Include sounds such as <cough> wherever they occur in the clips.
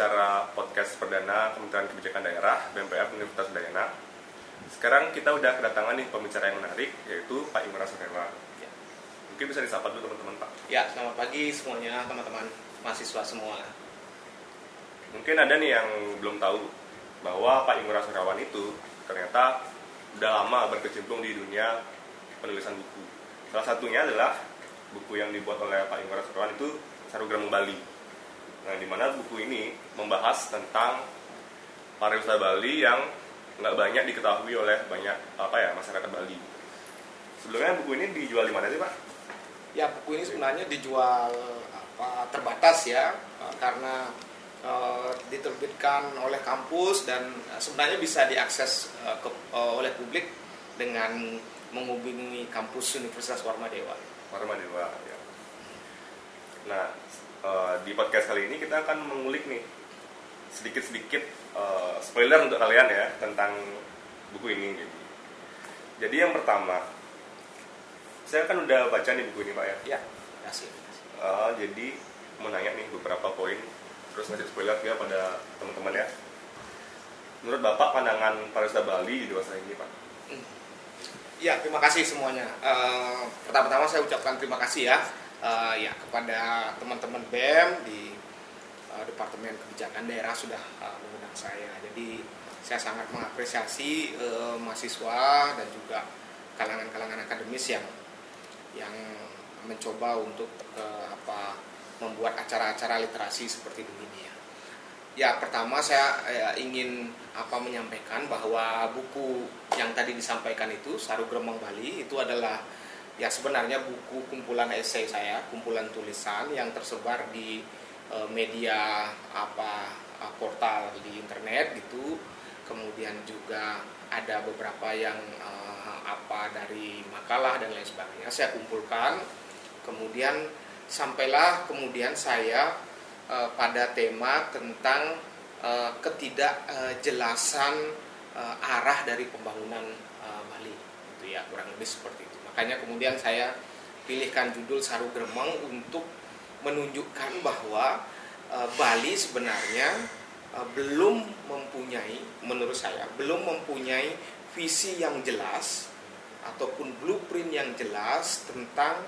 acara podcast perdana Kementerian Kebijakan Daerah BPM Universitas Udayana. Sekarang kita udah kedatangan nih pembicara yang menarik, yaitu Pak Imran Surewa. Mungkin bisa disapa dulu teman-teman Pak. Ya, selamat pagi semuanya teman-teman mahasiswa semua. Mungkin ada nih yang belum tahu bahwa Pak Imran Surewan itu ternyata udah lama berkecimpung di dunia penulisan buku. Salah satunya adalah buku yang dibuat oleh Pak Imran Surewan itu Sarugram Bali. Nah, di mana buku ini membahas tentang pariwisata Bali yang nggak banyak diketahui oleh banyak apa ya masyarakat Bali. Sebelumnya buku ini dijual di mana sih Pak? Ya buku ini sebenarnya dijual apa terbatas ya karena uh, diterbitkan oleh kampus dan sebenarnya bisa diakses uh, ke, uh, oleh publik dengan menghubungi kampus Universitas Warmadewa. Warmadewa ya. Nah uh, di podcast kali ini kita akan mengulik nih sedikit-sedikit uh, spoiler untuk kalian ya tentang buku ini. Gitu. Jadi yang pertama saya kan udah baca nih buku ini pak ya. Ya, kasih. Uh, jadi mau nanya nih beberapa poin, terus ngasih spoiler ya pada teman-teman ya. Menurut bapak pandangan pariwisata Bali di masa ini pak? Ya, terima kasih semuanya. Uh, pertama-tama saya ucapkan terima kasih ya, uh, ya kepada teman-teman BEM di uh, Departemen Kebijakan Daerah sudah uh, mengundang saya. Jadi saya sangat mengapresiasi uh, mahasiswa dan juga kalangan-kalangan akademis yang yang mencoba untuk uh, apa membuat acara-acara literasi seperti begini ya. Ya pertama saya ya, ingin apa menyampaikan bahwa buku yang tadi disampaikan itu Saru Gremeng Bali itu adalah ya sebenarnya buku kumpulan esai saya, kumpulan tulisan yang tersebar di uh, media apa uh, portal di internet gitu. Kemudian juga ada beberapa yang uh, apa dari makalah dan lain sebagainya. Saya kumpulkan. Kemudian sampailah kemudian saya uh, pada tema tentang uh, ketidakjelasan uh, arah dari pembangunan uh, Bali. Itu ya kurang lebih seperti itu makanya kemudian saya pilihkan judul Saru Gremeng untuk menunjukkan bahwa uh, Bali sebenarnya uh, belum mempunyai menurut saya belum mempunyai visi yang jelas ataupun blueprint yang jelas tentang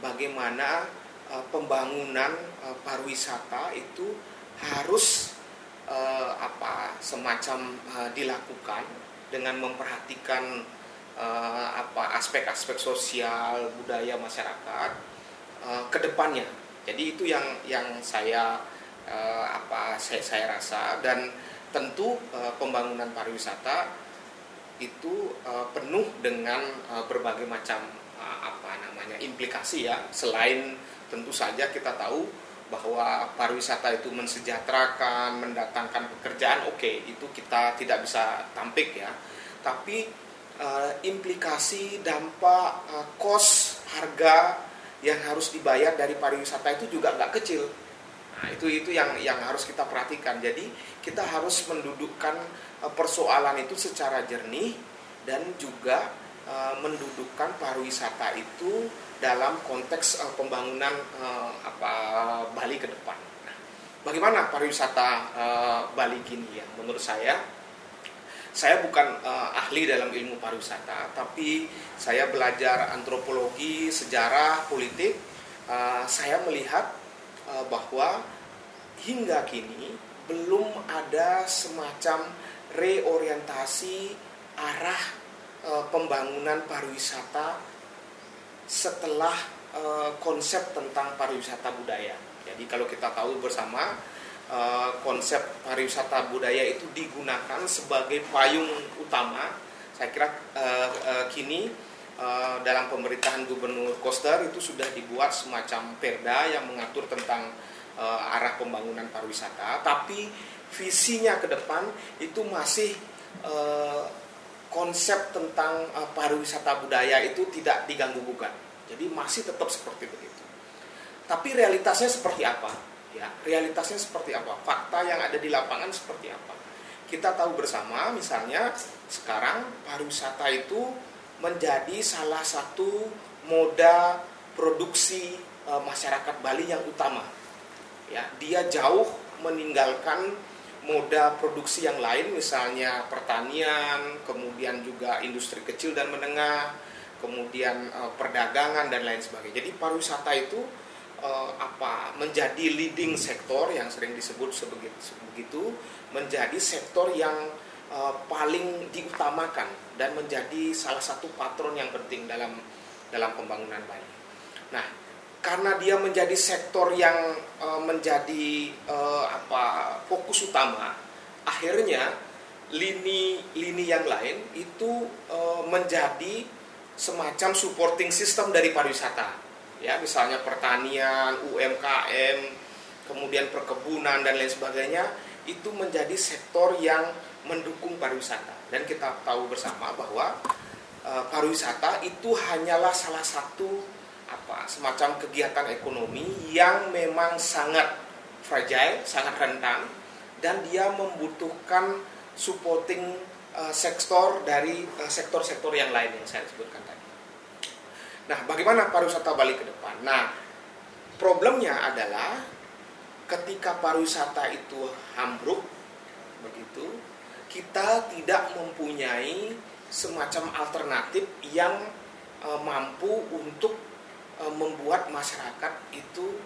bagaimana uh, pembangunan uh, pariwisata itu harus uh, apa semacam uh, dilakukan dengan memperhatikan uh, apa aspek-aspek sosial budaya masyarakat uh, ke depannya. Jadi itu yang yang saya uh, apa saya, saya rasa. Dan tentu uh, pembangunan pariwisata itu uh, penuh dengan uh, berbagai macam uh, apa namanya implikasi ya. Selain tentu saja kita tahu bahwa pariwisata itu mensejahterakan mendatangkan pekerjaan oke okay, itu kita tidak bisa tampik ya. Tapi uh, implikasi dampak uh, kos harga yang harus dibayar dari pariwisata itu juga nggak kecil Nah, itu itu yang yang harus kita perhatikan. Jadi kita harus mendudukkan uh, persoalan itu secara jernih dan juga uh, mendudukkan pariwisata itu dalam konteks uh, pembangunan uh, apa Bali ke depan. Nah, bagaimana pariwisata uh, Bali kini ya? Menurut saya saya bukan uh, ahli dalam ilmu pariwisata, tapi saya belajar antropologi, sejarah, politik. Uh, saya melihat uh, bahwa hingga kini belum ada semacam reorientasi arah uh, pembangunan pariwisata setelah uh, konsep tentang pariwisata budaya. Jadi kalau kita tahu bersama uh, konsep pariwisata budaya itu digunakan sebagai payung utama. Saya kira uh, uh, kini dalam pemerintahan Gubernur Koster itu sudah dibuat semacam perda yang mengatur tentang arah pembangunan pariwisata, tapi visinya ke depan itu masih konsep tentang pariwisata budaya itu tidak diganggu gugat. Jadi masih tetap seperti begitu. Tapi realitasnya seperti apa? Ya, realitasnya seperti apa? Fakta yang ada di lapangan seperti apa? Kita tahu bersama misalnya sekarang pariwisata itu menjadi salah satu moda produksi e, masyarakat Bali yang utama. Ya, dia jauh meninggalkan moda produksi yang lain misalnya pertanian, kemudian juga industri kecil dan menengah, kemudian e, perdagangan dan lain sebagainya. Jadi pariwisata itu e, apa menjadi leading sektor yang sering disebut sebegitu menjadi sektor yang uh, paling diutamakan dan menjadi salah satu patron yang penting dalam dalam pembangunan Bali. Nah, karena dia menjadi sektor yang uh, menjadi uh, apa fokus utama, akhirnya lini-lini yang lain itu uh, menjadi semacam supporting system dari pariwisata. Ya, misalnya pertanian, UMKM, kemudian perkebunan dan lain sebagainya itu menjadi sektor yang mendukung pariwisata dan kita tahu bersama bahwa e, pariwisata itu hanyalah salah satu apa semacam kegiatan ekonomi yang memang sangat fragile, sangat rentan dan dia membutuhkan supporting e, sektor dari sektor sektor-sektor yang lain yang saya sebutkan tadi. Nah, bagaimana pariwisata Bali ke depan? Nah, problemnya adalah ketika pariwisata itu ambruk begitu kita tidak mempunyai semacam alternatif yang e, mampu untuk e, membuat masyarakat itu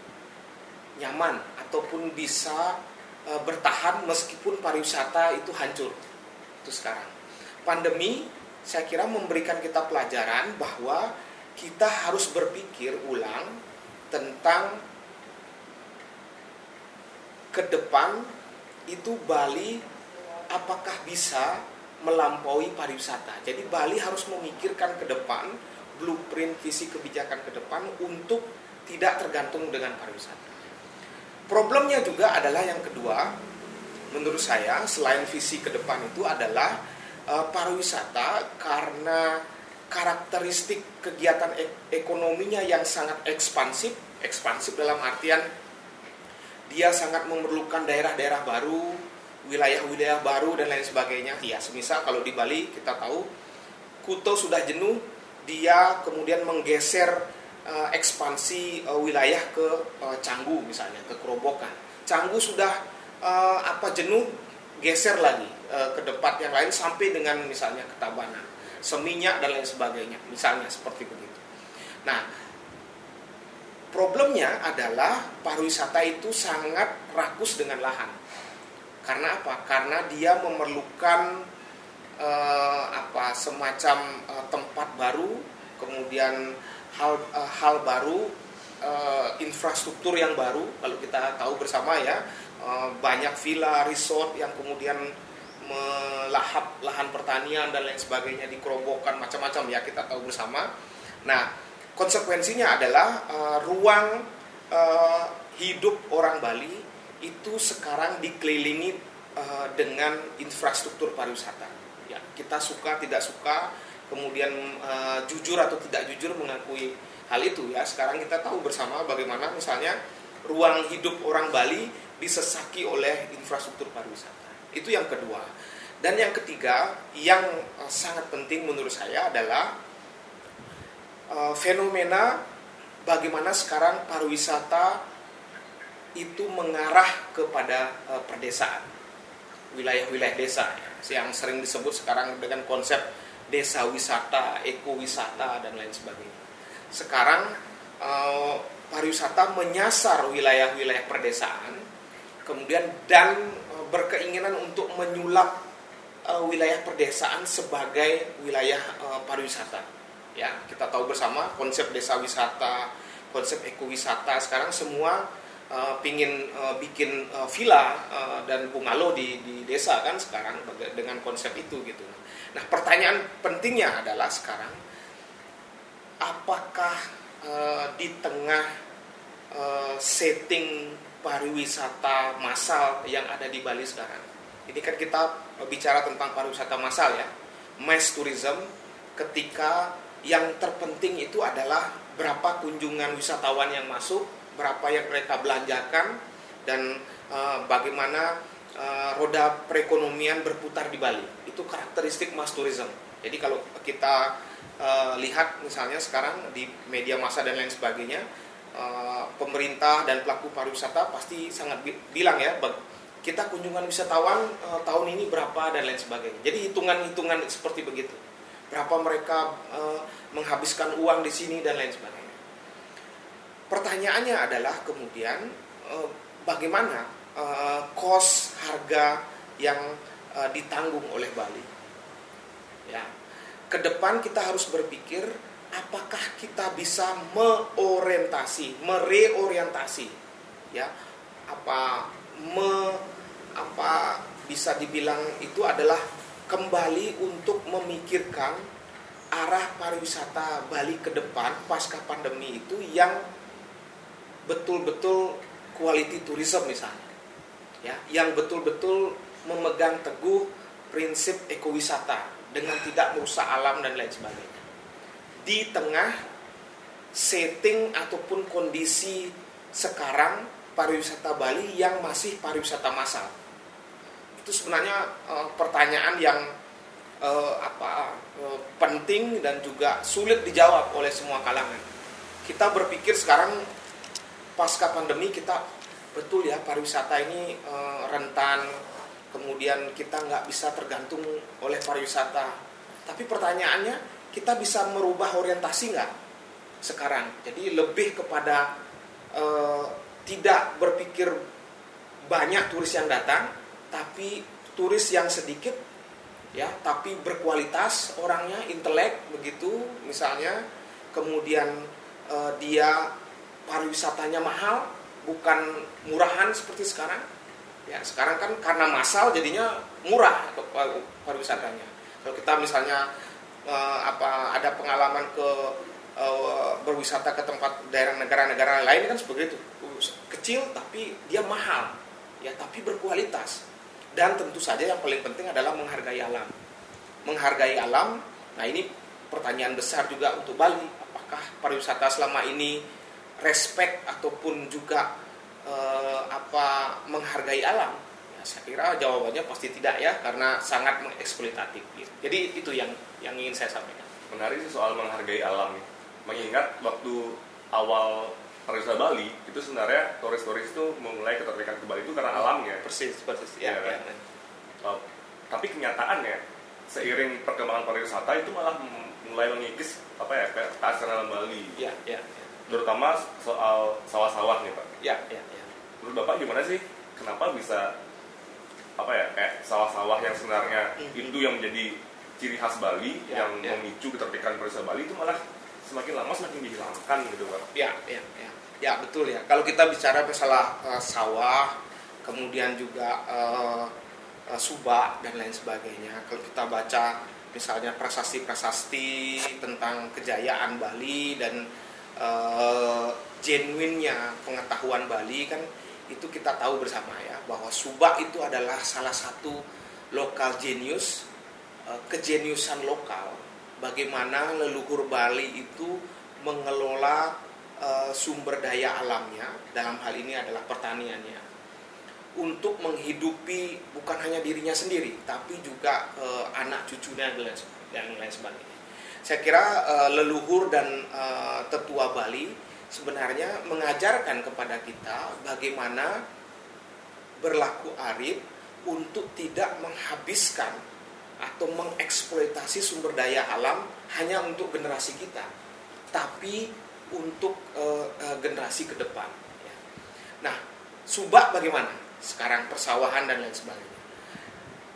nyaman ataupun bisa e, bertahan meskipun pariwisata itu hancur. Itu sekarang. Pandemi saya kira memberikan kita pelajaran bahwa kita harus berpikir ulang tentang ke depan itu Bali apakah bisa melampaui pariwisata. Jadi Bali harus memikirkan ke depan blueprint visi kebijakan ke depan untuk tidak tergantung dengan pariwisata. Problemnya juga adalah yang kedua, menurut saya selain visi ke depan itu adalah uh, pariwisata karena karakteristik kegiatan ek ekonominya yang sangat ekspansif, ekspansif dalam artian dia sangat memerlukan daerah-daerah baru, wilayah-wilayah baru dan lain sebagainya. Ya, semisal kalau di Bali kita tahu Kuto sudah jenuh, dia kemudian menggeser uh, ekspansi uh, wilayah ke uh, Canggu misalnya, ke Kerobokan. Canggu sudah uh, apa jenuh, geser lagi uh, ke tempat yang lain sampai dengan misalnya ke Tabanan, Seminyak dan lain sebagainya, misalnya seperti begitu. Nah, problemnya adalah pariwisata itu sangat rakus dengan lahan karena apa? Karena dia memerlukan uh, apa semacam uh, tempat baru, kemudian hal uh, hal baru, uh, infrastruktur yang baru. Kalau kita tahu bersama ya, uh, banyak villa, resort yang kemudian melahap lahan pertanian dan lain sebagainya dikerobohkan macam-macam ya kita tahu bersama. Nah, konsekuensinya adalah uh, ruang uh, hidup orang Bali itu sekarang dikelilingi uh, dengan infrastruktur pariwisata. Ya, kita suka tidak suka, kemudian uh, jujur atau tidak jujur mengakui hal itu ya. Sekarang kita tahu bersama bagaimana misalnya ruang hidup orang Bali disesaki oleh infrastruktur pariwisata. Itu yang kedua. Dan yang ketiga, yang uh, sangat penting menurut saya adalah uh, fenomena bagaimana sekarang pariwisata itu mengarah kepada uh, perdesaan wilayah-wilayah desa ya, yang sering disebut sekarang dengan konsep desa wisata, ekowisata dan lain sebagainya. Sekarang uh, pariwisata menyasar wilayah-wilayah perdesaan, kemudian dan berkeinginan untuk menyulap uh, wilayah perdesaan sebagai wilayah uh, pariwisata. Ya, kita tahu bersama konsep desa wisata, konsep ekowisata sekarang semua uh, pingin uh, bikin uh, villa uh, dan bungalow di, di desa kan sekarang dengan konsep itu gitu. Nah pertanyaan pentingnya adalah sekarang apakah uh, di tengah uh, setting pariwisata massal yang ada di Bali sekarang, ini kan kita bicara tentang pariwisata massal ya, mass tourism ketika yang terpenting itu adalah berapa kunjungan wisatawan yang masuk berapa yang mereka belanjakan, dan uh, bagaimana uh, roda perekonomian berputar di Bali. Itu karakteristik mass tourism. Jadi kalau kita uh, lihat misalnya sekarang di media massa dan lain sebagainya, uh, pemerintah dan pelaku pariwisata pasti sangat bi bilang ya, kita kunjungan wisatawan uh, tahun ini berapa dan lain sebagainya. Jadi hitungan-hitungan seperti begitu. Berapa mereka uh, menghabiskan uang di sini dan lain sebagainya. Pertanyaannya adalah kemudian bagaimana uh, cost harga yang ditanggung oleh Bali. Ya. Ke depan kita harus berpikir apakah kita bisa meorientasi, mereorientasi? Ya apa me apa bisa dibilang itu adalah kembali untuk memikirkan arah pariwisata Bali ke depan pasca pandemi itu yang betul-betul quality tourism misalnya. Ya yang betul-betul memegang teguh prinsip ekowisata dengan tidak merusak alam dan lain sebagainya di tengah setting ataupun kondisi sekarang pariwisata Bali yang masih pariwisata massal. Itu sebenarnya uh, pertanyaan yang uh, apa uh, penting dan juga sulit dijawab oleh semua kalangan. Kita berpikir sekarang pasca pandemi kita betul ya pariwisata ini e, rentan kemudian kita nggak bisa tergantung oleh pariwisata. Tapi pertanyaannya kita bisa merubah orientasi nggak sekarang jadi lebih kepada e, tidak berpikir banyak turis yang datang tapi turis yang sedikit ya tapi berkualitas orangnya intelek begitu misalnya kemudian e, dia pariwisatanya mahal, bukan murahan seperti sekarang. Ya, sekarang kan karena massal jadinya murah pariwisatanya. Kalau kita misalnya uh, apa ada pengalaman ke uh, berwisata ke tempat daerah negara-negara lain kan seperti itu. Kecil tapi dia mahal. Ya, tapi berkualitas. Dan tentu saja yang paling penting adalah menghargai alam. Menghargai alam. Nah, ini pertanyaan besar juga untuk Bali. Apakah pariwisata selama ini respect ataupun juga uh, apa menghargai alam? Ya, saya kira jawabannya pasti tidak ya karena sangat mengeksploitatif. Jadi itu yang yang ingin saya sampaikan. Menarik sih soal menghargai alam. Mengingat waktu awal pariwisata Bali itu sebenarnya turis-turis itu memulai ketertarikan ke Bali itu karena alamnya. Persis, persis. Ya, ya, ya. Uh, tapi kenyataannya seiring perkembangan pariwisata itu malah mulai mengikis apa ya kayak keasralan Bali. Ya, ya, ya terutama soal sawah-sawah nih pak. Ya, ya, ya. Menurut bapak gimana sih? Kenapa bisa apa ya kayak sawah-sawah yang sebenarnya mm -hmm. itu yang menjadi ciri khas Bali ya, yang ya. memicu ketertikan pariwisata Bali itu malah semakin lama semakin dihilangkan gitu pak. Ya, ya, ya. Ya betul ya. Kalau kita bicara masalah uh, sawah, kemudian juga uh, uh, subak dan lain sebagainya. Kalau kita baca misalnya prasasti-prasasti tentang kejayaan Bali dan uh, genuinnya pengetahuan Bali kan itu kita tahu bersama ya bahwa Subak itu adalah salah satu lokal genius kejeniusan lokal bagaimana leluhur Bali itu mengelola uh, sumber daya alamnya dalam hal ini adalah pertaniannya untuk menghidupi bukan hanya dirinya sendiri tapi juga uh, anak cucunya dan lain sebagainya. Saya kira uh, leluhur dan uh, tetua Bali sebenarnya mengajarkan kepada kita bagaimana berlaku arif untuk tidak menghabiskan atau mengeksploitasi sumber daya alam hanya untuk generasi kita, tapi untuk uh, uh, generasi ke depan. Ya. Nah, subak bagaimana? Sekarang persawahan dan lain sebagainya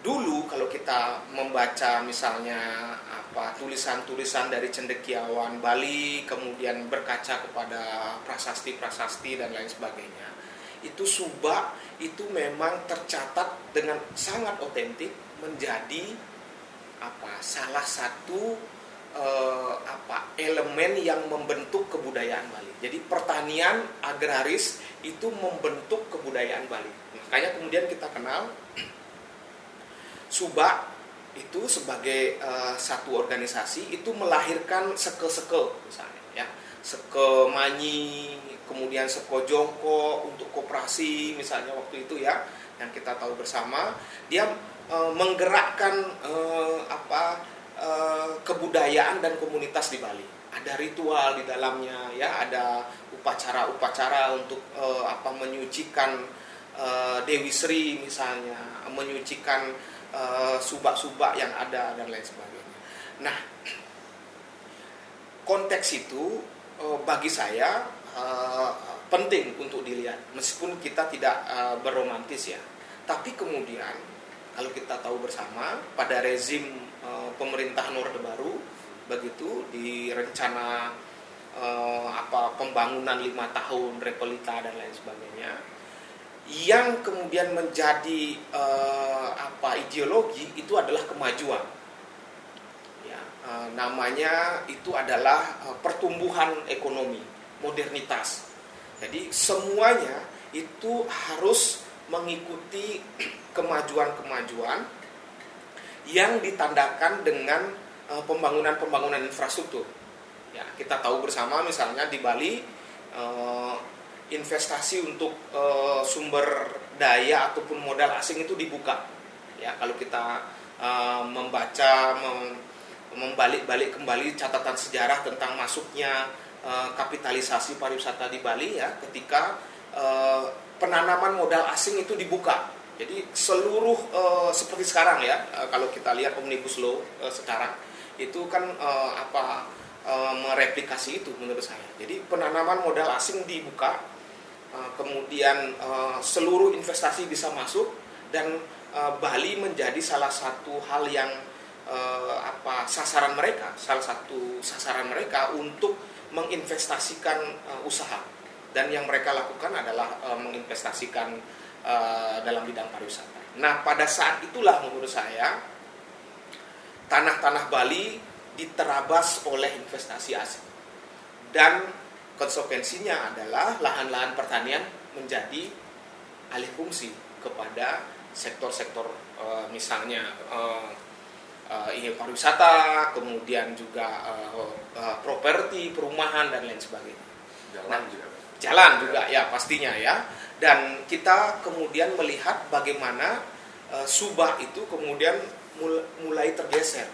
dulu kalau kita membaca misalnya apa tulisan-tulisan dari cendekiawan Bali kemudian berkaca kepada prasasti-prasasti dan lain sebagainya itu Subak itu memang tercatat dengan sangat otentik menjadi apa salah satu eh, apa elemen yang membentuk kebudayaan Bali. Jadi pertanian agraris itu membentuk kebudayaan Bali. Makanya kemudian kita kenal Subak itu sebagai uh, satu organisasi itu melahirkan seke-seke misalnya ya seke manyi kemudian sekojongko untuk koperasi misalnya waktu itu ya yang kita tahu bersama dia e, menggerakkan e, apa e, kebudayaan dan komunitas di Bali. Ada ritual di dalamnya ya. Ada upacara-upacara untuk e, apa menyucikan e, Dewi Sri misalnya menyucikan subak-subak yang ada dan lain sebagainya. Nah konteks itu bagi saya uh, penting untuk dilihat. Meskipun kita tidak uh, berromantis ya. Tapi kemudian kalau kita tahu bersama pada rezim uh, pemerintahan Orde Baru begitu di rencana uh, apa pembangunan lima tahun repelita dan lain sebagainya yang kemudian menjadi uh, apa ideologi itu adalah kemajuan ya namanya itu adalah uh, pertumbuhan ekonomi modernitas. Jadi semuanya itu harus mengikuti kemajuan-kemajuan yang ditandakan dengan eh, pembangunan-pembangunan infrastruktur. Ya, kita tahu bersama misalnya di Bali eh, investasi untuk eh, sumber daya ataupun modal asing itu dibuka. Ya, kalau kita membaca membalik-balik kembali catatan sejarah tentang masuknya kapitalisasi pariwisata di Bali ya ketika penanaman modal asing itu dibuka. Jadi seluruh uh, seperti sekarang ya uh, kalau kita lihat omnibus law uh, sekarang itu kan uh, apa uh, mereplikasi itu menurut saya. Jadi penanaman modal asing dibuka, uh, kemudian uh, seluruh investasi bisa masuk dan uh, Bali menjadi salah satu hal yang uh, apa sasaran mereka, salah satu sasaran mereka untuk menginvestasikan uh, usaha dan yang mereka lakukan adalah uh, menginvestasikan uh, dalam bidang pariwisata. Nah, pada saat itulah menurut saya tanah-tanah Bali diterabas oleh investasi asing. Dan konsekuensinya adalah lahan-lahan pertanian menjadi alih fungsi kepada sektor-sektor uh, misalnya uh, ini pariwisata, kemudian juga uh, uh, properti, perumahan dan lain sebagainya. Jalan nah, juga. Jalan juga ya pastinya ya. Dan kita kemudian melihat bagaimana uh, Subah itu kemudian mulai tergeser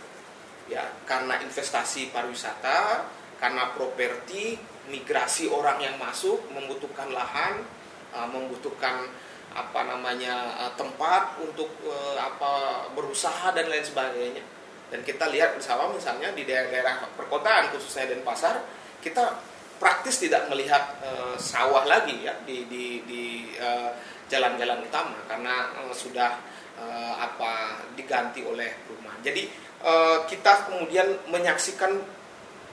ya karena investasi pariwisata, karena properti, migrasi orang yang masuk membutuhkan lahan, uh, membutuhkan apa namanya uh, tempat untuk uh, apa berusaha dan lain sebagainya dan kita lihat bersama misalnya di daerah-daerah perkotaan khususnya Denpasar kita praktis tidak melihat uh, sawah lagi ya di di di jalan-jalan uh, utama karena uh, sudah uh, apa diganti oleh rumah jadi uh, kita kemudian menyaksikan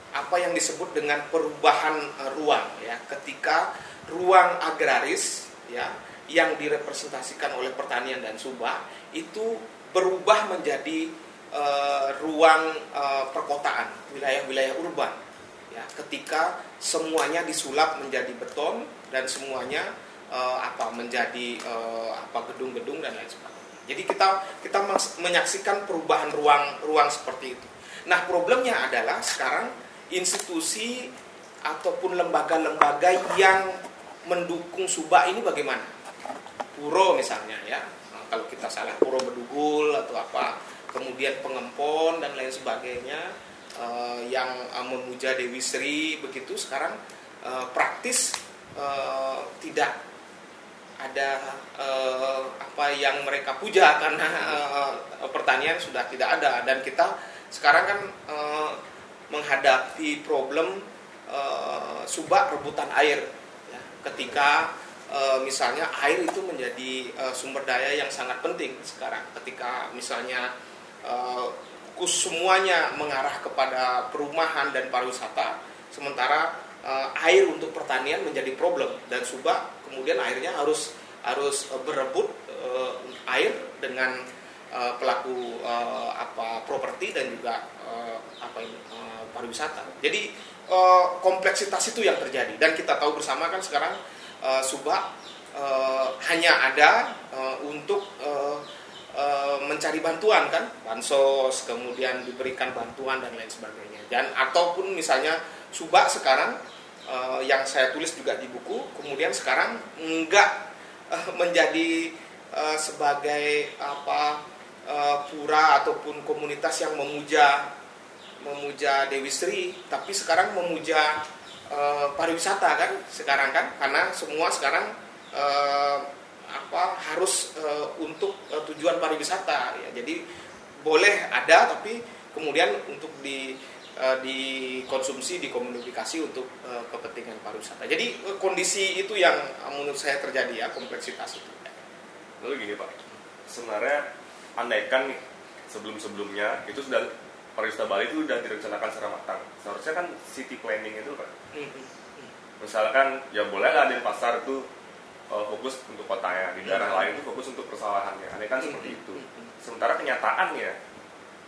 apa yang disebut dengan perubahan uh, ruang ya ketika ruang agraris ya yang direpresentasikan oleh pertanian dan subah itu berubah menjadi uh, ruang uh, perkotaan, wilayah-wilayah urban. Ya, ketika semuanya disulap menjadi beton dan semuanya uh, apa menjadi uh, apa gedung-gedung dan lain sebagainya. Jadi kita kita menyaksikan perubahan ruang-ruang seperti itu. Nah, problemnya adalah sekarang institusi ataupun lembaga-lembaga yang mendukung subah ini bagaimana? puro misalnya ya nah, kalau kita salah puro bedugul atau apa kemudian pengempon dan lain sebagainya uh, yang uh, memuja Dewi Sri begitu sekarang uh, praktis uh, tidak ada uh, apa yang mereka puja <laughs> karena uh, pertanian sudah tidak ada. Dan kita sekarang kan uh, menghadapi problem uh, subak rebutan air. Ya, ketika e, misalnya air itu menjadi e, sumber daya yang sangat penting sekarang. Ketika misalnya e, kus semuanya mengarah kepada perumahan dan pariwisata. Sementara e, air untuk pertanian menjadi problem. Dan Subak kemudian airnya harus harus berebut e, air dengan e, pelaku e, apa properti dan juga e, apa ini e, pariwisata. Jadi e, kompleksitas itu yang terjadi. Dan kita tahu bersama kan sekarang uh, subak uh, hanya ada uh, untuk uh, uh, mencari bantuan kan bansos kemudian diberikan bantuan dan lain sebagainya. Dan ataupun misalnya subak sekarang uh, yang saya tulis juga di buku kemudian sekarang enggak uh, menjadi uh, sebagai apa uh, pura ataupun komunitas yang memuja memuja Dewi Sri tapi sekarang memuja uh, pariwisata kan sekarang kan karena semua sekarang uh, apa harus uh, untuk uh, tujuan pariwisata ya. Jadi boleh ada tapi kemudian untuk di uh, dikonsumsi dikomunikasi untuk uh, kepentingan pariwisata. Jadi uh, kondisi itu yang menurut saya terjadi ya kompleksitas itu. Lalu gini pak. Sebenarnya andaikan nih sebelum sebelumnya itu sudah pariwisata Bali itu sudah direncanakan secara matang. Seharusnya kan city planning itu pak. Hmm, hmm, hmm. misalkan ya boleh lah di pasar itu uh, fokus untuk kotanya di daerah hmm. lain itu fokus untuk persawahannya aneh kan hmm. seperti itu sementara kenyataannya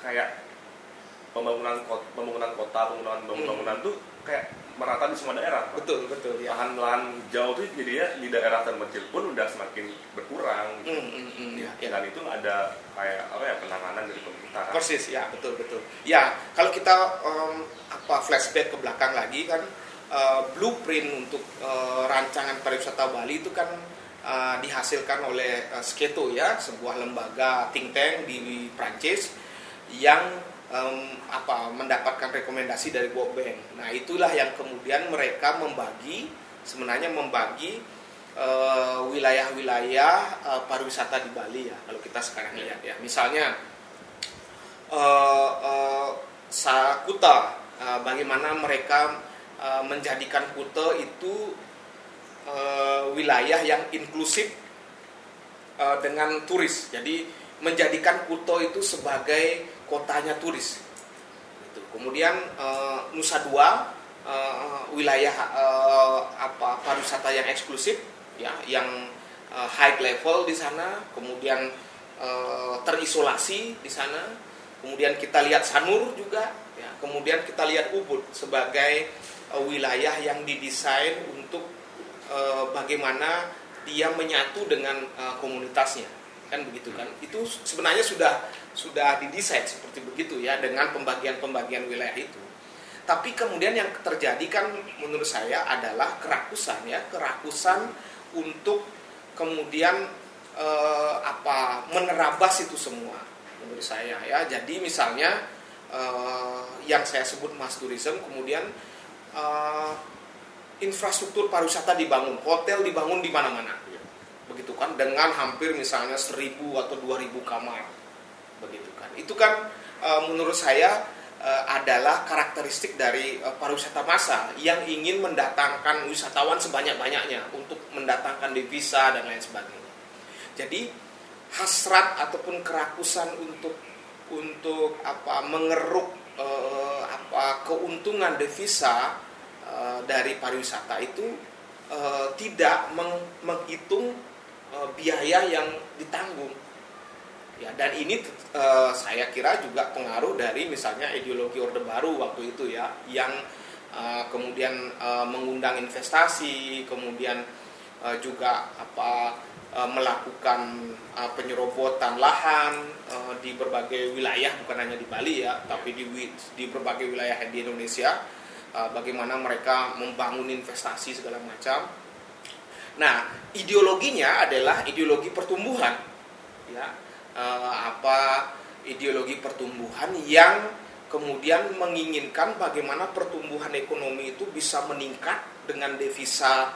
kayak pembangunan kota, pembangunan kota pembangunan pembangunan hmm. tuh kayak merata di semua daerah betul betul ya. lahan-lahan jauh tuh jadi ya di daerah terpencil pun udah semakin berkurang gitu. mm, mm, mm, ya, ya. dan itu ada kayak apa ya penanganan dari pemerintah persis ya betul betul ya kalau kita um, apa flashback ke belakang lagi kan uh, blueprint untuk uh, rancangan pariwisata Bali itu kan uh, dihasilkan oleh uh, Sketo ya, sebuah lembaga think tank di Prancis yang um, apa mendapatkan rekomendasi dari World Bank. Nah, itulah yang kemudian mereka membagi sebenarnya membagi wilayah-wilayah uh, uh, pariwisata di Bali ya. Kalau kita sekarang lihat ya, misalnya uh, uh, Sakuta, uh, bagaimana mereka Eh, menjadikan Kute itu uh, wilayah yang inklusif uh, dengan turis. Jadi menjadikan Kuto itu sebagai kotanya turis. Gitu. Kemudian uh, Nusa Dua uh, wilayah uh, apa pariwisata yang eksklusif ya yang uh, high level di sana, kemudian uh, terisolasi di sana. Kemudian kita lihat Sanur juga ya. Kemudian kita lihat Ubud sebagai wilayah yang didesain untuk uh, bagaimana dia menyatu dengan uh, komunitasnya. Kan begitu kan? Itu sebenarnya sudah sudah didesain seperti begitu ya dengan pembagian-pembagian wilayah itu. Tapi kemudian yang terjadi kan menurut saya adalah kerakusan ya. Kerakusan untuk kemudian eh, apa menerabas itu semua menurut saya ya. Jadi misalnya eh, yang saya sebut mass tourism kemudian infrastruktur pariwisata dibangun, hotel dibangun di mana-mana. Begitu kan dengan hampir misalnya seribu atau dua ribu kamar. Begitu kan. Itu kan uh, menurut saya uh, adalah karakteristik dari uh, pariwisata massa yang ingin mendatangkan wisatawan sebanyak-banyaknya untuk mendatangkan devisa dan lain sebagainya. Jadi hasrat ataupun kerakusan untuk untuk apa mengeruk uh, apa keuntungan devisa uh, dari pariwisata itu uh, tidak meng menghitung uh, biaya yang ditanggung. Ya dan ini uh, saya kira juga pengaruh dari misalnya ideologi orde baru waktu itu ya yang uh, kemudian uh, mengundang investasi kemudian uh, juga apa uh, melakukan uh, penyerobotan lahan uh, di berbagai wilayah bukan hanya di Bali ya tapi di di berbagai wilayah di Indonesia uh, bagaimana mereka membangun investasi segala macam. Nah ideologinya adalah ideologi pertumbuhan ya. Uh, apa ideologi pertumbuhan yang kemudian menginginkan bagaimana pertumbuhan ekonomi itu bisa meningkat dengan devisa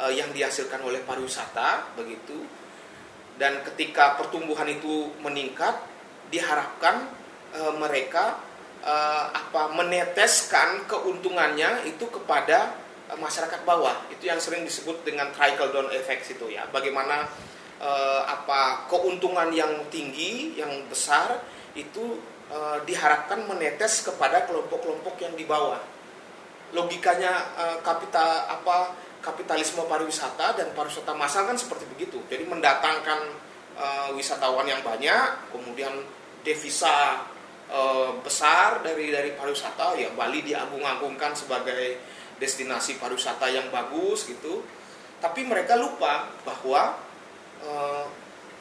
uh, yang dihasilkan oleh pariwisata begitu. Dan ketika pertumbuhan itu meningkat diharapkan uh, mereka uh, apa meneteskan keuntungannya itu kepada uh, masyarakat bawah. Itu yang sering disebut dengan trickle down effect itu ya. Bagaimana uh, apa keuntungan yang tinggi yang besar itu uh, diharapkan menetes kepada kelompok-kelompok yang di bawah. Logikanya uh, kapital apa kapitalisme pariwisata dan pariwisata massal kan seperti begitu. Jadi mendatangkan uh, wisatawan yang banyak, kemudian devisa uh, besar dari dari pariwisata, ya Bali diagung-agungkan sebagai destinasi pariwisata yang bagus gitu. Tapi mereka lupa bahwa uh,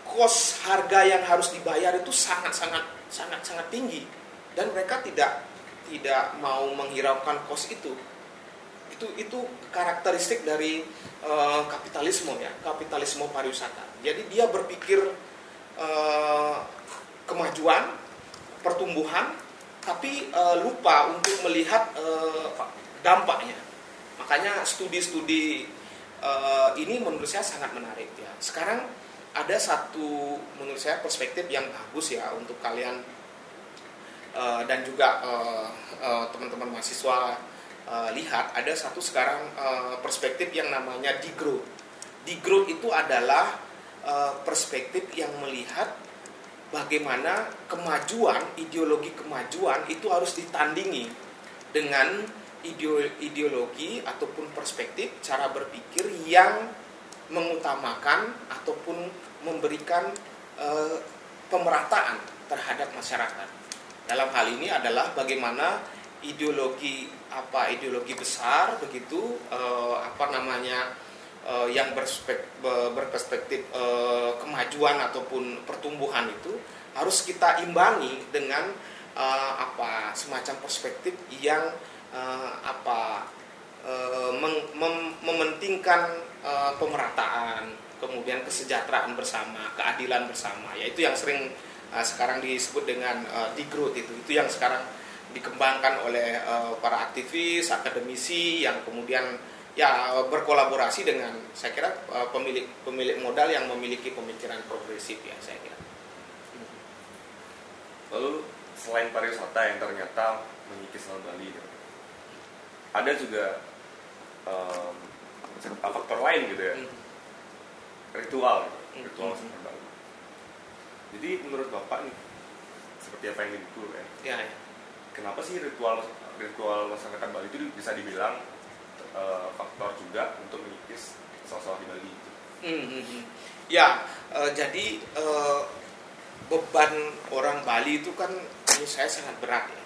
kos harga yang harus dibayar itu sangat-sangat sangat-sangat tinggi. Dan mereka tidak tidak mau menghiraukan kos itu. Itu itu karakteristik dari uh, kapitalisme ya kapitalisme pariwisata. Jadi dia berpikir uh, kemajuan pertumbuhan tapi uh, lupa untuk melihat uh, dampaknya makanya studi-studi uh, ini menurut saya sangat menarik ya sekarang ada satu menurut saya perspektif yang bagus ya untuk kalian uh, dan juga teman-teman mahasiswa uh, lihat ada satu sekarang perspektif yang namanya degrowth. Degrowth itu adalah perspektif yang melihat bagaimana kemajuan ideologi kemajuan itu harus ditandingi dengan ideologi ataupun perspektif cara berpikir yang mengutamakan ataupun memberikan e, pemerataan terhadap masyarakat. Dalam hal ini adalah bagaimana ideologi apa ideologi besar begitu e, apa namanya e, yang berperspektif e, kemajuan ataupun pertumbuhan itu harus kita imbangi dengan e, apa semacam perspektif yang e, apa mem mementingkan uh, pemerataan, kemudian kesejahteraan bersama, keadilan bersama. Ya itu yang sering uh, sekarang disebut dengan uh, degrowth itu. Itu yang sekarang dikembangkan oleh uh, para aktivis, akademisi yang kemudian ya berkolaborasi dengan saya kira uh, pemilik pemilik modal yang memiliki pemikiran progresif ya saya kira. Lalu selain pariwisata yang ternyata mengikis Bali, ada juga um, faktor lain gitu ya hmm. ritual gitu. ritual hmm. masyarakat Bali jadi menurut bapak nih seperti apa yang di buku kan ya, ya. kenapa sih ritual ritual masyarakat Bali itu bisa dibilang uh, faktor juga untuk mengikis sosok di Bali itu. Hmm, hmm, hmm. ya uh, jadi uh, beban orang Bali itu kan ini saya sangat berat ya.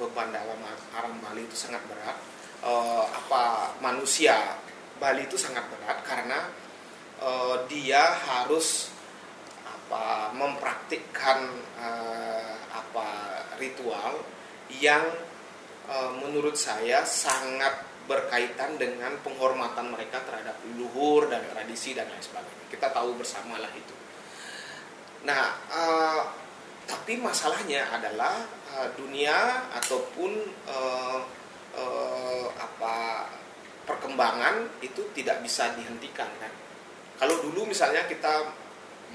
Beban dalam alam Bali itu sangat berat. Uh, apa manusia Bali itu sangat berat karena uh, dia harus apa mempraktikkan uh, apa ritual yang uh, menurut saya sangat berkaitan dengan penghormatan mereka terhadap leluhur dan tradisi dan lain sebagainya. Kita tahu bersamalah itu. Nah, uh, tapi masalahnya adalah uh, dunia ataupun uh, uh, apa perkembangan itu tidak bisa dihentikan kan. Kalau dulu misalnya kita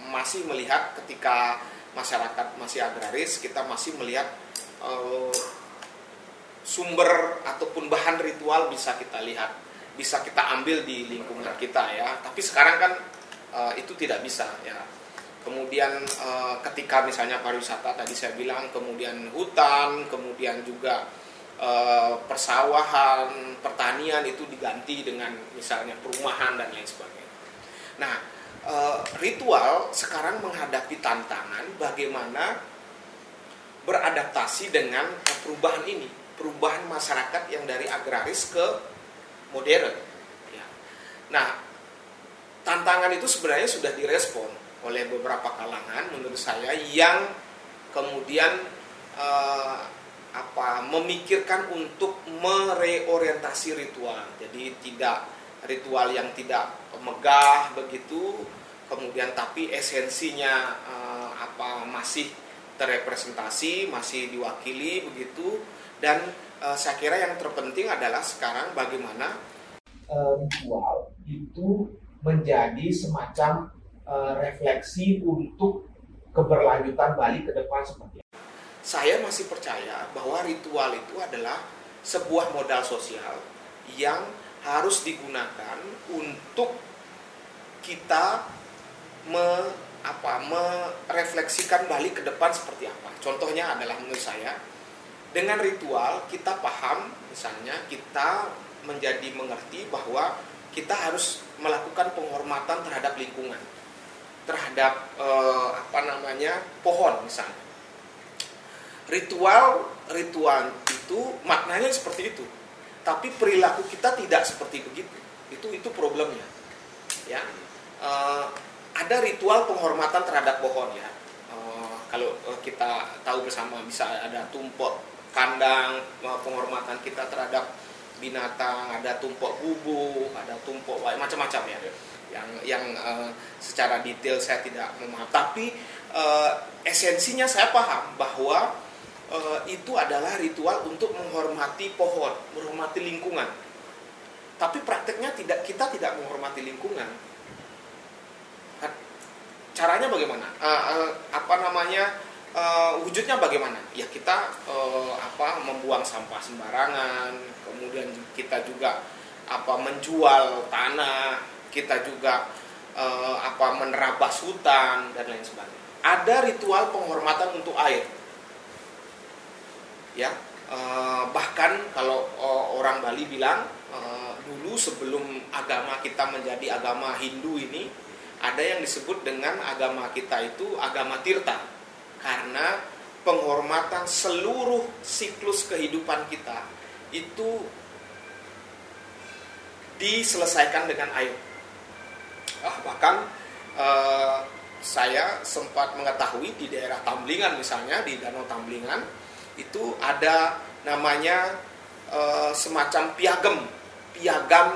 masih melihat ketika masyarakat masih agraris, kita masih melihat uh, sumber ataupun bahan ritual bisa kita lihat, bisa kita ambil di lingkungan kita ya. Tapi sekarang kan uh, itu tidak bisa ya. Kemudian uh, ketika misalnya pariwisata tadi saya bilang, kemudian hutan, kemudian juga Eh, persawahan, pertanian itu diganti dengan misalnya perumahan dan lain sebagainya. Nah, eh, ritual sekarang menghadapi tantangan bagaimana beradaptasi dengan perubahan ini, perubahan masyarakat yang dari agraris ke modern. Ya. Nah, tantangan itu sebenarnya sudah direspon oleh beberapa kalangan menurut saya yang kemudian uh, apa memikirkan untuk mereorientasi ritual. Jadi tidak ritual yang tidak megah begitu, kemudian tapi esensinya eh, apa masih terrepresentasi, masih diwakili begitu. Dan eh, saya kira yang terpenting adalah sekarang bagaimana eh, ritual itu menjadi semacam eh, refleksi untuk keberlanjutan Bali ke depan seperti saya masih percaya bahwa ritual itu adalah sebuah modal sosial yang harus digunakan untuk kita me, apa, merefleksikan balik ke depan seperti apa. Contohnya adalah menurut saya dengan ritual kita paham misalnya kita menjadi mengerti bahwa kita harus melakukan penghormatan terhadap lingkungan terhadap eh, apa namanya pohon misalnya. Ritual ritual itu maknanya seperti itu tapi perilaku kita tidak seperti begitu. Itu itu problemnya ya. Uh, ada ritual penghormatan terhadap pohon ya uh, kalau uh, kita tahu bersama bisa ada tumpuk kandang uh, penghormatan kita terhadap binatang, ada tumpuk bubuk, ada tumpuk macam-macam ya. Ya. Yang yang eh, secara detail saya tidak memahami. Tapi eh, esensinya saya paham bahwa eh, itu adalah ritual untuk menghormati pohon, menghormati lingkungan. Tapi prakteknya tidak kita tidak menghormati lingkungan. Caranya bagaimana? Eh, eh, apa namanya? eh, wujudnya bagaimana? Ya kita eh, apa membuang sampah sembarangan, kemudian kita juga apa menjual tanah, kita juga eh, apa menerabas hutan dan lain sebagainya. Ada ritual penghormatan untuk air. Ya, eh, bahkan kalau eh, orang Bali bilang dulu sebelum agama kita menjadi agama Hindu ini ada yang disebut dengan agama kita itu agama Tirta karena penghormatan seluruh siklus kehidupan kita itu diselesaikan dengan air. Ah, bahkan eh, saya sempat mengetahui di daerah Tamblingan misalnya di Danau Tamblingan itu ada namanya eh, semacam piagam, piagam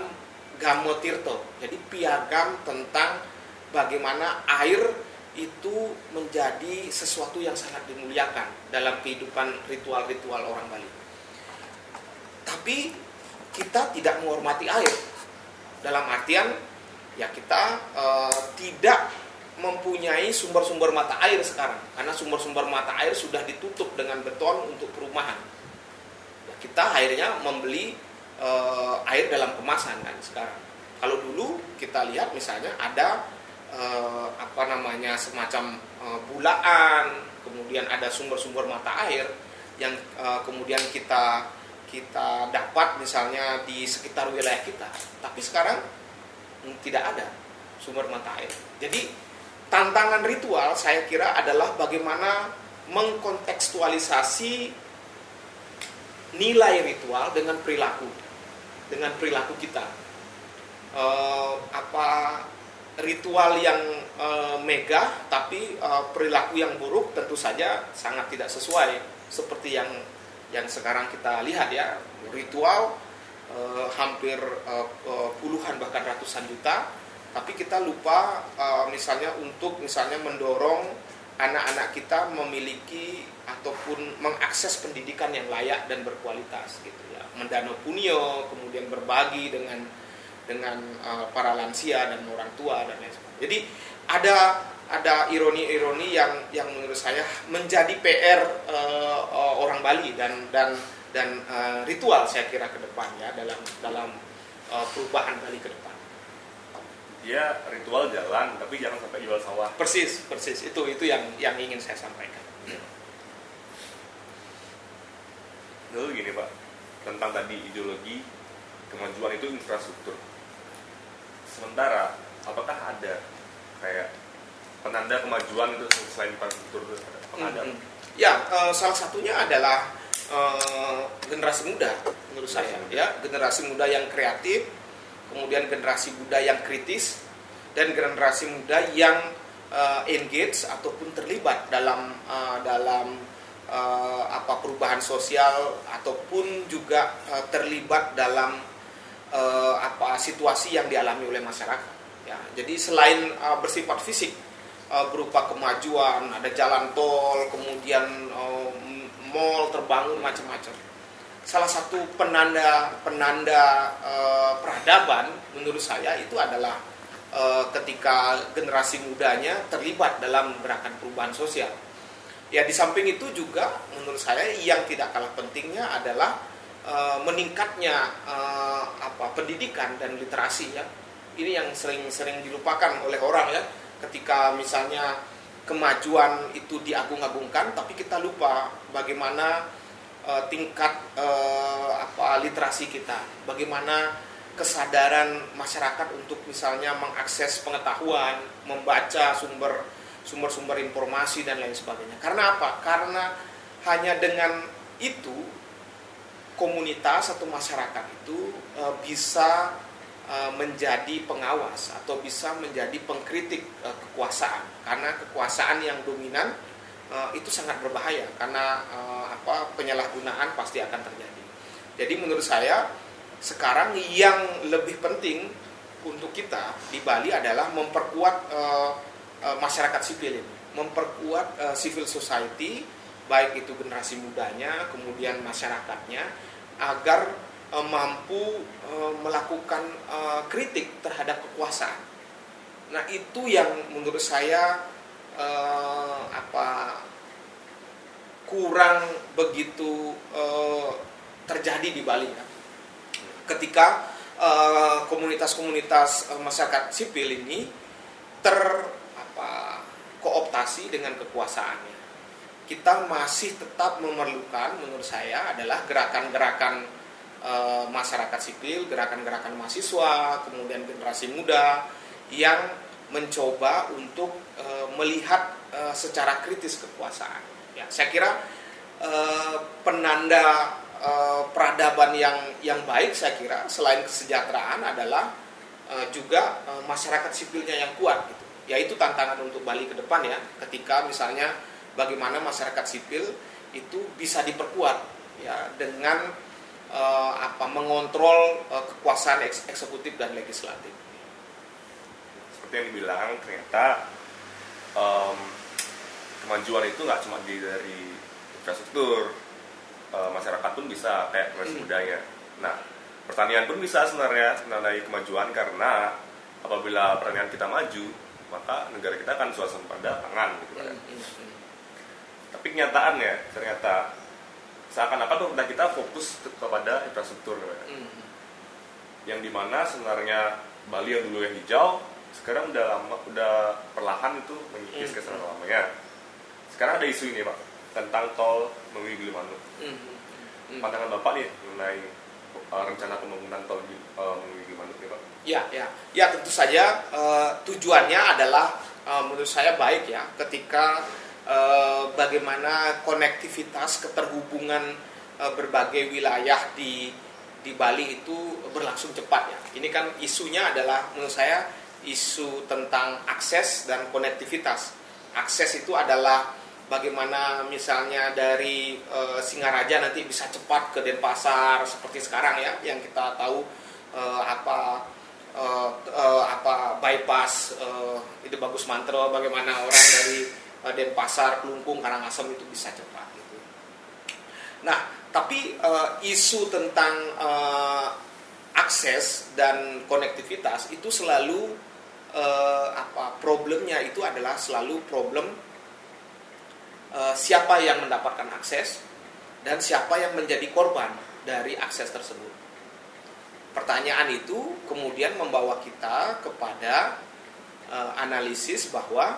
Gamotirto. Jadi piagam tentang bagaimana air itu menjadi sesuatu yang sangat dimuliakan dalam kehidupan ritual-ritual orang Bali. Tapi kita tidak menghormati air dalam artian ya kita eh, tidak mempunyai sumber-sumber mata air sekarang karena sumber-sumber mata air sudah ditutup dengan beton untuk perumahan. Ya, kita akhirnya membeli eh, air dalam kemasan kan sekarang. Kalau dulu kita lihat misalnya ada eh, apa namanya semacam eh, bulaan, kemudian ada sumber-sumber mata air yang eh, kemudian kita kita dapat misalnya di sekitar wilayah kita. Tapi sekarang mm, tidak ada sumber mata air. Jadi tantangan ritual saya kira adalah bagaimana mengkontekstualisasi nilai ritual dengan perilaku, dengan perilaku kita. Eh, apa ritual yang eh, megah tapi eh, perilaku yang buruk tentu saja sangat tidak sesuai seperti yang yang sekarang kita lihat ya. Ritual eh, hampir eh, puluhan bahkan ratusan juta. Tapi kita lupa eh, misalnya untuk misalnya mendorong anak-anak kita memiliki ataupun mengakses pendidikan yang layak dan berkualitas gitu ya. Mendano punio kemudian berbagi dengan dengan eh, para lansia dan orang tua dan lain sebagainya. Jadi ada ada ironi-ironi yang yang menurut saya menjadi PR eh, eh, orang Bali dan dan dan eh, ritual saya kira ke depan ya dalam dalam eh, perubahan Bali ke depan. dia ritual jalan tapi jangan sampai jual sawah. Persis, persis. Itu itu yang yang ingin saya sampaikan. lalu gini pak. Tentang tadi ideologi kemajuan itu infrastruktur sementara apakah ada kayak penanda kemajuan itu selain infrastruktur itu ada? ada Mm-mm. Ya, eh, salah satunya adalah eh, generasi muda menurut saya ya, generasi muda yang kreatif, kemudian generasi muda yang kritis dan generasi muda yang eh, engage ataupun terlibat dalam eh, dalam eh, apa perubahan sosial ataupun juga eh, terlibat dalam eh, apa situasi yang dialami oleh masyarakat. Ya, jadi selain eh, bersifat fisik eh, berupa kemajuan, ada jalan tol, kemudian eh, mall terbangun macam-macam. Salah satu penanda penanda eh, peradaban menurut saya itu adalah eh, ketika generasi mudanya terlibat dalam gerakan perubahan sosial. Ya di samping itu juga menurut saya yang tidak kalah pentingnya adalah eh, meningkatnya eh, apa pendidikan dan literasi ya. Ini yang sering-sering dilupakan oleh orang ya ketika misalnya kemajuan itu diagung-agungkan tapi kita lupa bagaimana eh, tingkat eh, apa literasi kita, bagaimana kesadaran masyarakat untuk misalnya mengakses pengetahuan, membaca sumber sumber-sumber informasi dan lain sebagainya. Karena apa? Karena hanya dengan itu komunitas atau masyarakat itu eh, bisa eh, menjadi pengawas atau bisa menjadi pengkritik eh, kekuasaan. Karena kekuasaan yang dominan itu sangat berbahaya karena apa penyalahgunaan pasti akan terjadi. Jadi menurut saya sekarang yang lebih penting untuk kita di Bali adalah memperkuat masyarakat sipil ini, memperkuat civil society, baik itu generasi mudanya, kemudian masyarakatnya, agar uh, mampu uh, melakukan uh, kritik terhadap kekuasaan. Nah itu yang menurut saya uh, apa kurang begitu uh, terjadi di Bali ya. Ketika komunitas-komunitas uh, masyarakat sipil ini ter apa dengan kekuasaannya. Kita masih tetap memerlukan menurut saya adalah gerakan-gerakan e, masyarakat sipil, gerakan-gerakan mahasiswa, kemudian generasi muda yang mencoba untuk e, melihat e, secara kritis kekuasaan. Ya, saya kira e, penanda e, peradaban yang yang baik saya kira selain kesejahteraan adalah e, juga e, masyarakat sipilnya yang kuat gitu. Ya itu tantangan untuk Bali ke depan ya, ketika misalnya bagaimana masyarakat sipil itu bisa diperkuat ya dengan e, apa mengontrol e, kekuasaan eksekutif dan legislatif. Seperti yang dibilang ternyata um, kemajuan itu nggak cuma di dari infrastruktur uh, masyarakat pun bisa kayak generasi hmm. mudanya. Nah pertanian pun bisa sebenarnya menandai kemajuan karena apabila pertanian kita maju maka negara kita akan pada pangan gitu kan. Hmm, hmm, hmm. tapi kenyataannya ternyata seakan-akan pemerintah kita fokus kepada infrastruktur hmm, hmm. yang di mana sebenarnya Bali yang dulu yang hijau sekarang udah lama udah perlahan itu mengikis ke sana lamanya sekarang ada isu ini pak tentang tol melalui Gilimanuk mm. pandangan bapak nih mengenai uh, rencana pembangunan tol uh, melalui Gilimanuk nih pak ya ya ya tentu saja uh, tujuannya adalah uh, menurut saya baik ya ketika uh, bagaimana konektivitas keterhubungan uh, berbagai wilayah di di Bali itu berlangsung cepat ya. Ini kan isunya adalah menurut saya isu tentang akses dan konektivitas. Akses itu adalah bagaimana misalnya dari e, Singaraja nanti bisa cepat ke Denpasar seperti sekarang ya yang kita tahu e, apa e, e, apa bypass e, itu bagus mantro bagaimana orang dari e, Denpasar, Kelungkung, Karangasem itu bisa cepat gitu. Nah, tapi e, isu tentang e, akses dan konektivitas itu selalu uh, apa problemnya itu adalah selalu problem uh, siapa yang mendapatkan akses dan siapa yang menjadi korban dari akses tersebut. Pertanyaan itu kemudian membawa kita kepada uh, analisis bahwa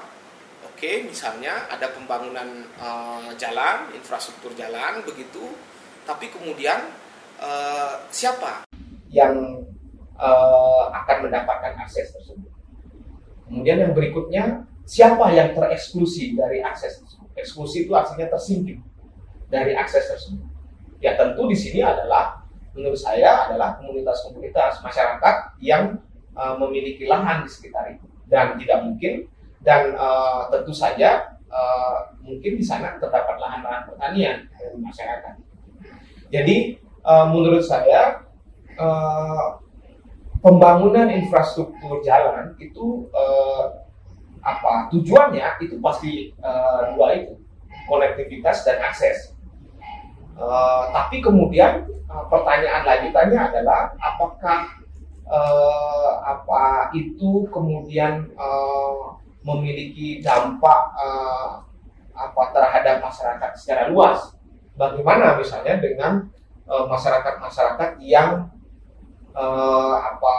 oke misalnya ada pembangunan uh, jalan, infrastruktur jalan begitu, tapi kemudian uh, siapa yang uh, akan mendapatkan akses tersebut? Kemudian yang berikutnya, siapa yang tereksklusi dari akses tersebut? Eksklusi itu artinya tersingkir dari akses tersebut. Ya tentu di sini adalah menurut saya adalah komunitas-komunitas masyarakat yang uh, memiliki lahan di sekitar itu dan tidak mungkin dan uh, tentu saja uh, mungkin di sana terdapat lahan-lahan pertanian dari masyarakat. Jadi uh, menurut saya uh, pembangunan infrastruktur jalan itu uh, apa tujuannya itu pasti uh, dua itu konektivitas dan akses. Uh, tapi kemudian uh, pertanyaan lanjutannya adalah apakah uh, apa itu kemudian uh, memiliki dampak uh, apa terhadap masyarakat secara luas? Bagaimana misalnya dengan masyarakat-masyarakat uh, yang uh, apa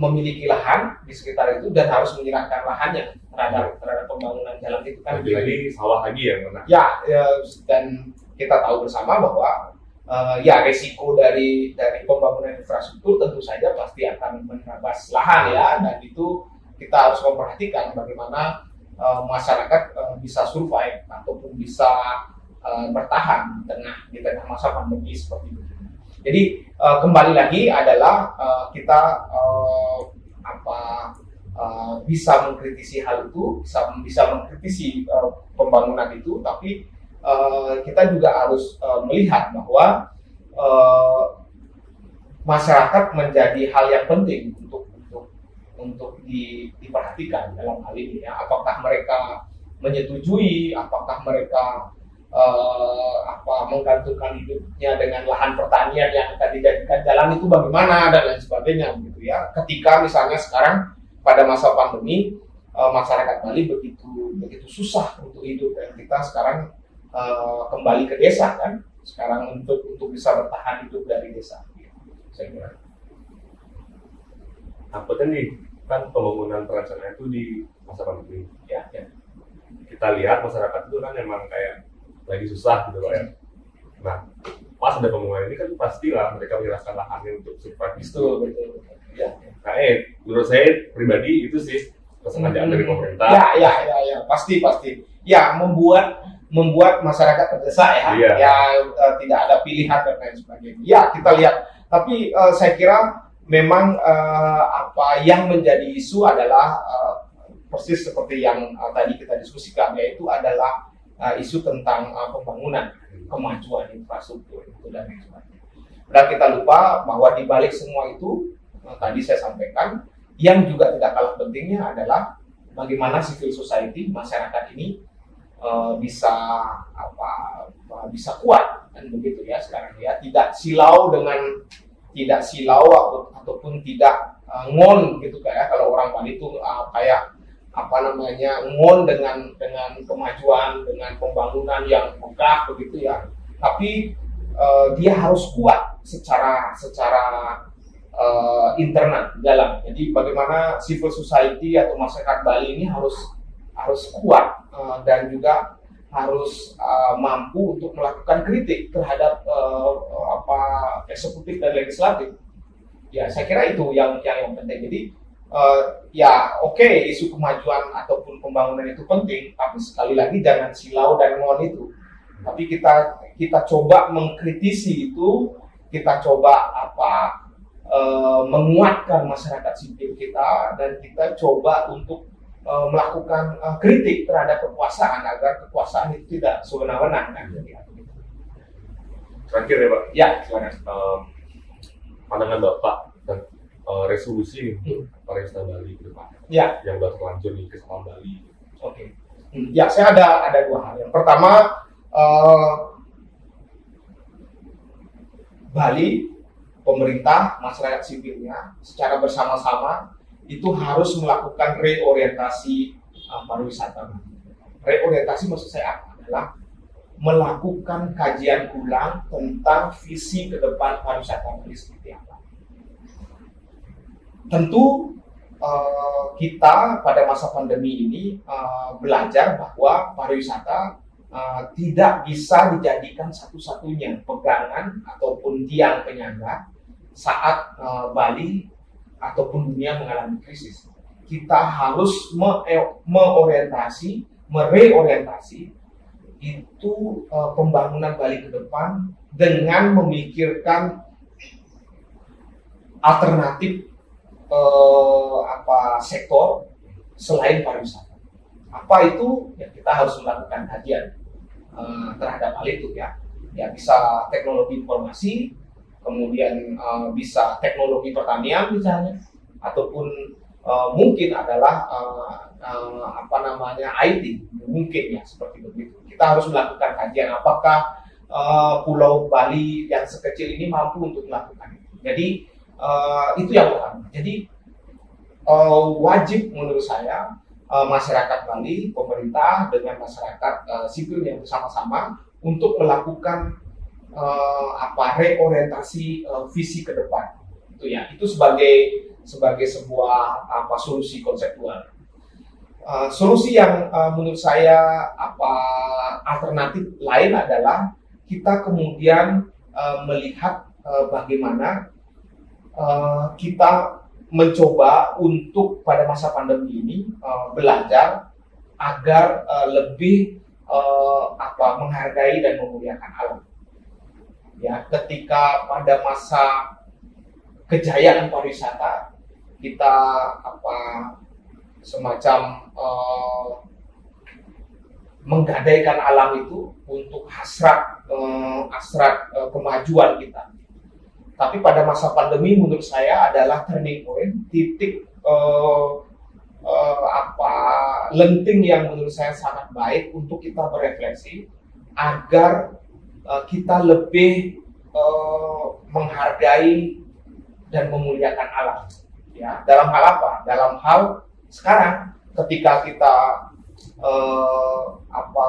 memiliki lahan di sekitar itu dan harus menyerahkan lahannya terhadap terhadap pembangunan jalan itu kan lagi lagi sawah lagi yang mana ya, ya dan kita tahu bersama bahwa uh, ya resiko dari dari pembangunan infrastruktur tentu saja pasti akan menerabas lahan ya dan itu kita harus memperhatikan bagaimana uh, masyarakat uh, bisa survive ataupun bisa uh, bertahan di tengah di tengah masa pandemi seperti ini. Jadi uh, kembali lagi adalah uh, kita uh, apa uh, bisa mengkritisi hal itu, bisa bisa mengkritisi uh, pembangunan itu, tapi uh, kita juga harus uh, melihat bahwa uh, masyarakat menjadi hal yang penting untuk untuk di, diperhatikan dalam hal ini ya. Apakah mereka menyetujui apakah mereka uh, apa menggantungkan hidupnya dengan lahan pertanian yang akan dijadikan jalan itu bagaimana dan lain sebagainya gitu ya. Ketika misalnya sekarang pada masa pandemi uh, masyarakat Bali begitu begitu susah untuk hidup dan kita sekarang uh, kembali ke desa kan. Sekarang untuk untuk bisa bertahan hidup dari desa. Saya kira. Apa nih kan pembangunan perencanaan itu di masa pandemi. Ya, ya. Kita lihat masyarakat itu kan memang kayak lagi susah gitu loh ya. Nah, pas ada pembangunan ini kan pastilah mereka menyerahkan lahannya untuk survive itu. Ya. Nah, eh, menurut saya pribadi itu sih kesengajaan hmm. dari pemerintah. Ya, ya, ya, ya, pasti, pasti. Ya, membuat membuat masyarakat terdesak ya, iya. ya uh, tidak ada pilihan dan lain sebagainya. Ya, kita lihat tapi uh, saya kira memang uh, apa yang menjadi isu adalah uh, persis seperti yang uh, tadi kita diskusikan yaitu adalah uh, isu tentang uh, pembangunan kemajuan infrastruktur itu dan sebagainya. Dan kita lupa bahwa di balik semua itu uh, tadi saya sampaikan yang juga tidak kalah pentingnya adalah bagaimana civil society masyarakat ini uh, bisa apa bisa kuat kan begitu ya sekarang ya tidak silau dengan tidak silau ataupun tidak uh, ngon gitu kayak kalau orang Bali itu uh, kayak apa namanya ngon dengan dengan kemajuan dengan pembangunan yang megah begitu ya. Tapi uh, dia harus kuat secara secara uh, internal dalam. Jadi bagaimana civil society atau masyarakat Bali ini harus harus kuat uh, dan juga harus uh, mampu untuk melakukan kritik terhadap uh, apa eksekutif dan legislatif. Ya, saya kira itu yang yang, yang penting. Jadi uh, ya oke okay, isu kemajuan ataupun pembangunan itu penting, tapi sekali lagi jangan silau dan ngon itu. Tapi kita kita coba mengkritisi itu, kita coba apa uh, menguatkan masyarakat sipil kita dan kita coba untuk uh, melakukan uh, kritik terhadap kekuasaan agar kekuasaan itu tidak sewenang-wenang kan Terakhir ya Pak. Ya, silakan. Um, pandangan Bapak dan uh, resolusi untuk hmm. pariwisata Bali ke depan. Ya. Yang sudah terlanjur nih ke Bali. Oke. Okay. Hmm. Ya, saya ada ada dua hal. Yang pertama uh, Bali, pemerintah, masyarakat sipilnya secara bersama-sama itu harus melakukan reorientasi uh, pariwisata. Reorientasi maksud saya? Adalah melakukan kajian ulang tentang visi ke depan pariwisata Bali seperti apa. Tentu uh, kita pada masa pandemi ini uh, belajar bahwa pariwisata uh, tidak bisa dijadikan satu-satunya pegangan ataupun tiang penyangga saat uh, Bali ataupun dunia mengalami krisis. Kita harus me meorientasi, mereorientasi itu uh, pembangunan Bali ke depan dengan memikirkan alternatif uh, apa sektor selain pariwisata. Apa itu? Ya kita harus melakukan kajian uh, terhadap hal itu ya. Ya bisa teknologi informasi, kemudian uh, bisa teknologi pertanian misalnya, ataupun uh, mungkin adalah uh, uh, apa namanya IT, mungkin ya seperti begitu. Kita harus melakukan kajian apakah uh, Pulau Bali yang sekecil ini mampu untuk melakukan itu. Jadi uh, itu yang pertama. Jadi uh, wajib menurut saya uh, masyarakat Bali, pemerintah dengan masyarakat uh, sipil yang bersama-sama untuk melakukan uh, apa reorientasi uh, visi ke depan. Itu ya itu sebagai sebagai sebuah apa solusi konseptual. Uh, solusi yang uh, menurut saya apa alternatif lain adalah kita kemudian uh, melihat uh, bagaimana uh, kita mencoba untuk pada masa pandemi ini uh, belajar agar uh, lebih uh, apa menghargai dan memuliakan alam ya ketika pada masa kejayaan pariwisata kita apa semacam uh, menggadaikan alam itu untuk hasrat uh, hasrat uh, kemajuan kita. Tapi pada masa pandemi menurut saya adalah turning point, titik uh, uh, apa lenting yang menurut saya sangat baik untuk kita berefleksi agar uh, kita lebih uh, menghargai dan memuliakan alam. Ya, dalam hal apa? Dalam hal sekarang ketika kita uh, apa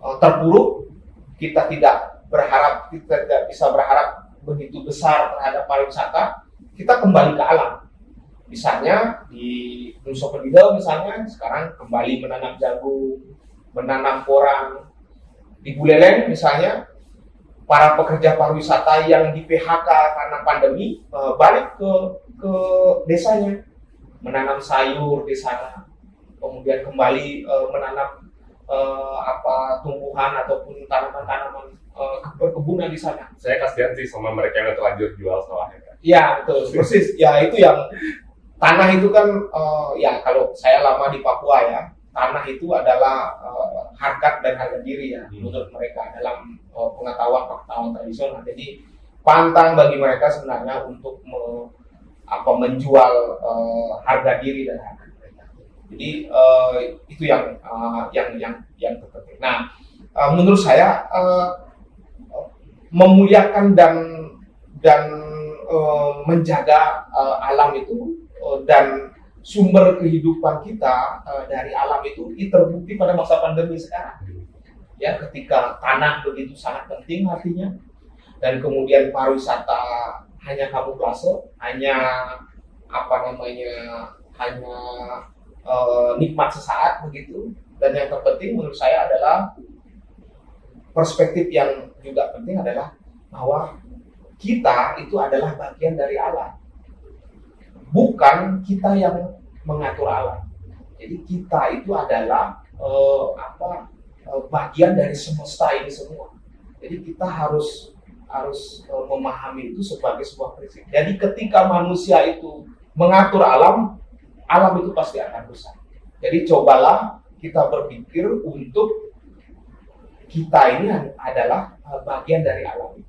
uh, terpuruk, kita tidak berharap kita tidak bisa berharap begitu besar terhadap pariwisata, kita kembali ke alam. Misalnya di Nusa Penida misalnya sekarang kembali menanam jagung, menanam porang. Di Buleleng misalnya para pekerja pariwisata yang di PHK karena pandemi eh, balik ke ke desanya menanam sayur di sana kemudian kembali uh, menanam uh, apa tumbuhan ataupun tanaman-tanaman uh, perkebunan di sana. Saya kasihan sih sama mereka yang terlanjur jual sawahnya. Iya betul persis. Ya itu yang tanah itu kan uh, ya kalau saya lama di Papua ya tanah itu adalah uh, harkat dan harga diri ya hmm. menurut mereka dalam uh, pengetahuan pengetahuan tradisional. Jadi pantang bagi mereka sebenarnya untuk me, apa menjual uh, harga diri dan harga mereka. Jadi uh, itu yang uh, yang yang yang terpenting. Nah uh, menurut saya uh, memuliakan dan dan uh, menjaga uh, alam itu uh, dan sumber kehidupan kita uh, dari alam itu terbukti pada masa pandemi sekarang ya ketika tanah begitu sangat penting artinya dan kemudian pariwisata hanya kamuflase hanya apa namanya hanya uh, nikmat sesaat begitu dan yang terpenting menurut saya adalah perspektif yang juga penting adalah bahwa kita itu adalah bagian dari alam. Bukan kita yang mengatur alam. Jadi kita itu adalah uh, apa uh, bagian dari semesta ini semua. Jadi kita harus harus uh, memahami itu sebagai sebuah prinsip. Jadi ketika manusia itu mengatur alam, alam itu pasti akan rusak. Jadi cobalah kita berpikir untuk kita ini adalah bagian dari alam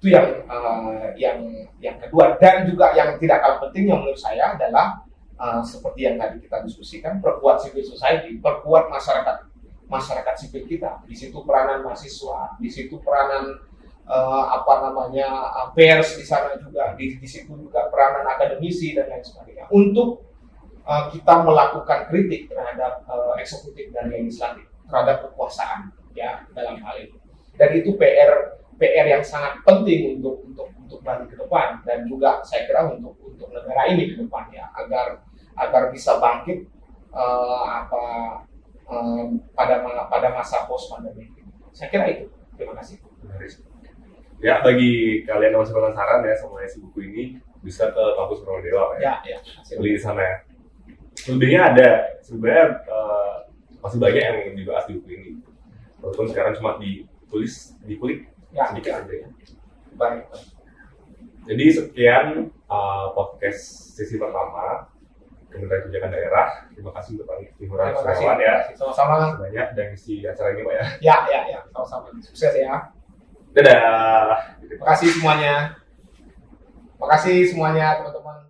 itu yang uh, yang yang kedua. Dan juga yang tidak kalah penting yang menurut saya adalah uh, seperti yang tadi kita diskusikan perkuat civil society perkuat masyarakat masyarakat sipil kita. Di situ peranan mahasiswa di situ peranan uh, apa namanya pers di sana juga di, di situ juga peranan akademisi dan lain sebagainya. Untuk uh, kita melakukan kritik terhadap uh, eksekutif dan legislatif terhadap kekuasaan ya dalam hal itu. Dan itu PR PR yang sangat penting untuk untuk untuk bagi ke depan dan juga saya kira untuk untuk negara ini ke depan ya agar agar bisa bangkit uh, apa uh, pada pada masa post pandemi. Saya kira itu. Terima kasih. Ya bagi kalian yang masih penasaran ya sama isi buku ini bisa ke kampus Dewa ya. Ya, ya. Beli di sana ya. Selebihnya ada sebenarnya uh, masih banyak yang dibahas di buku ini walaupun sekarang cuma ditulis di kulit ya, sedikit aja ya. Baik. Jadi sekian uh, podcast sesi pertama Kementerian Kebijakan Daerah. Terima kasih untuk Pak Timuran Surawan ya. Sama-sama. Banyak dan isi acara ini Pak ya. Ya, ya, ya. Sama-sama. Sukses ya. Dadah. Terima kasih semuanya. Terima kasih semuanya teman-teman.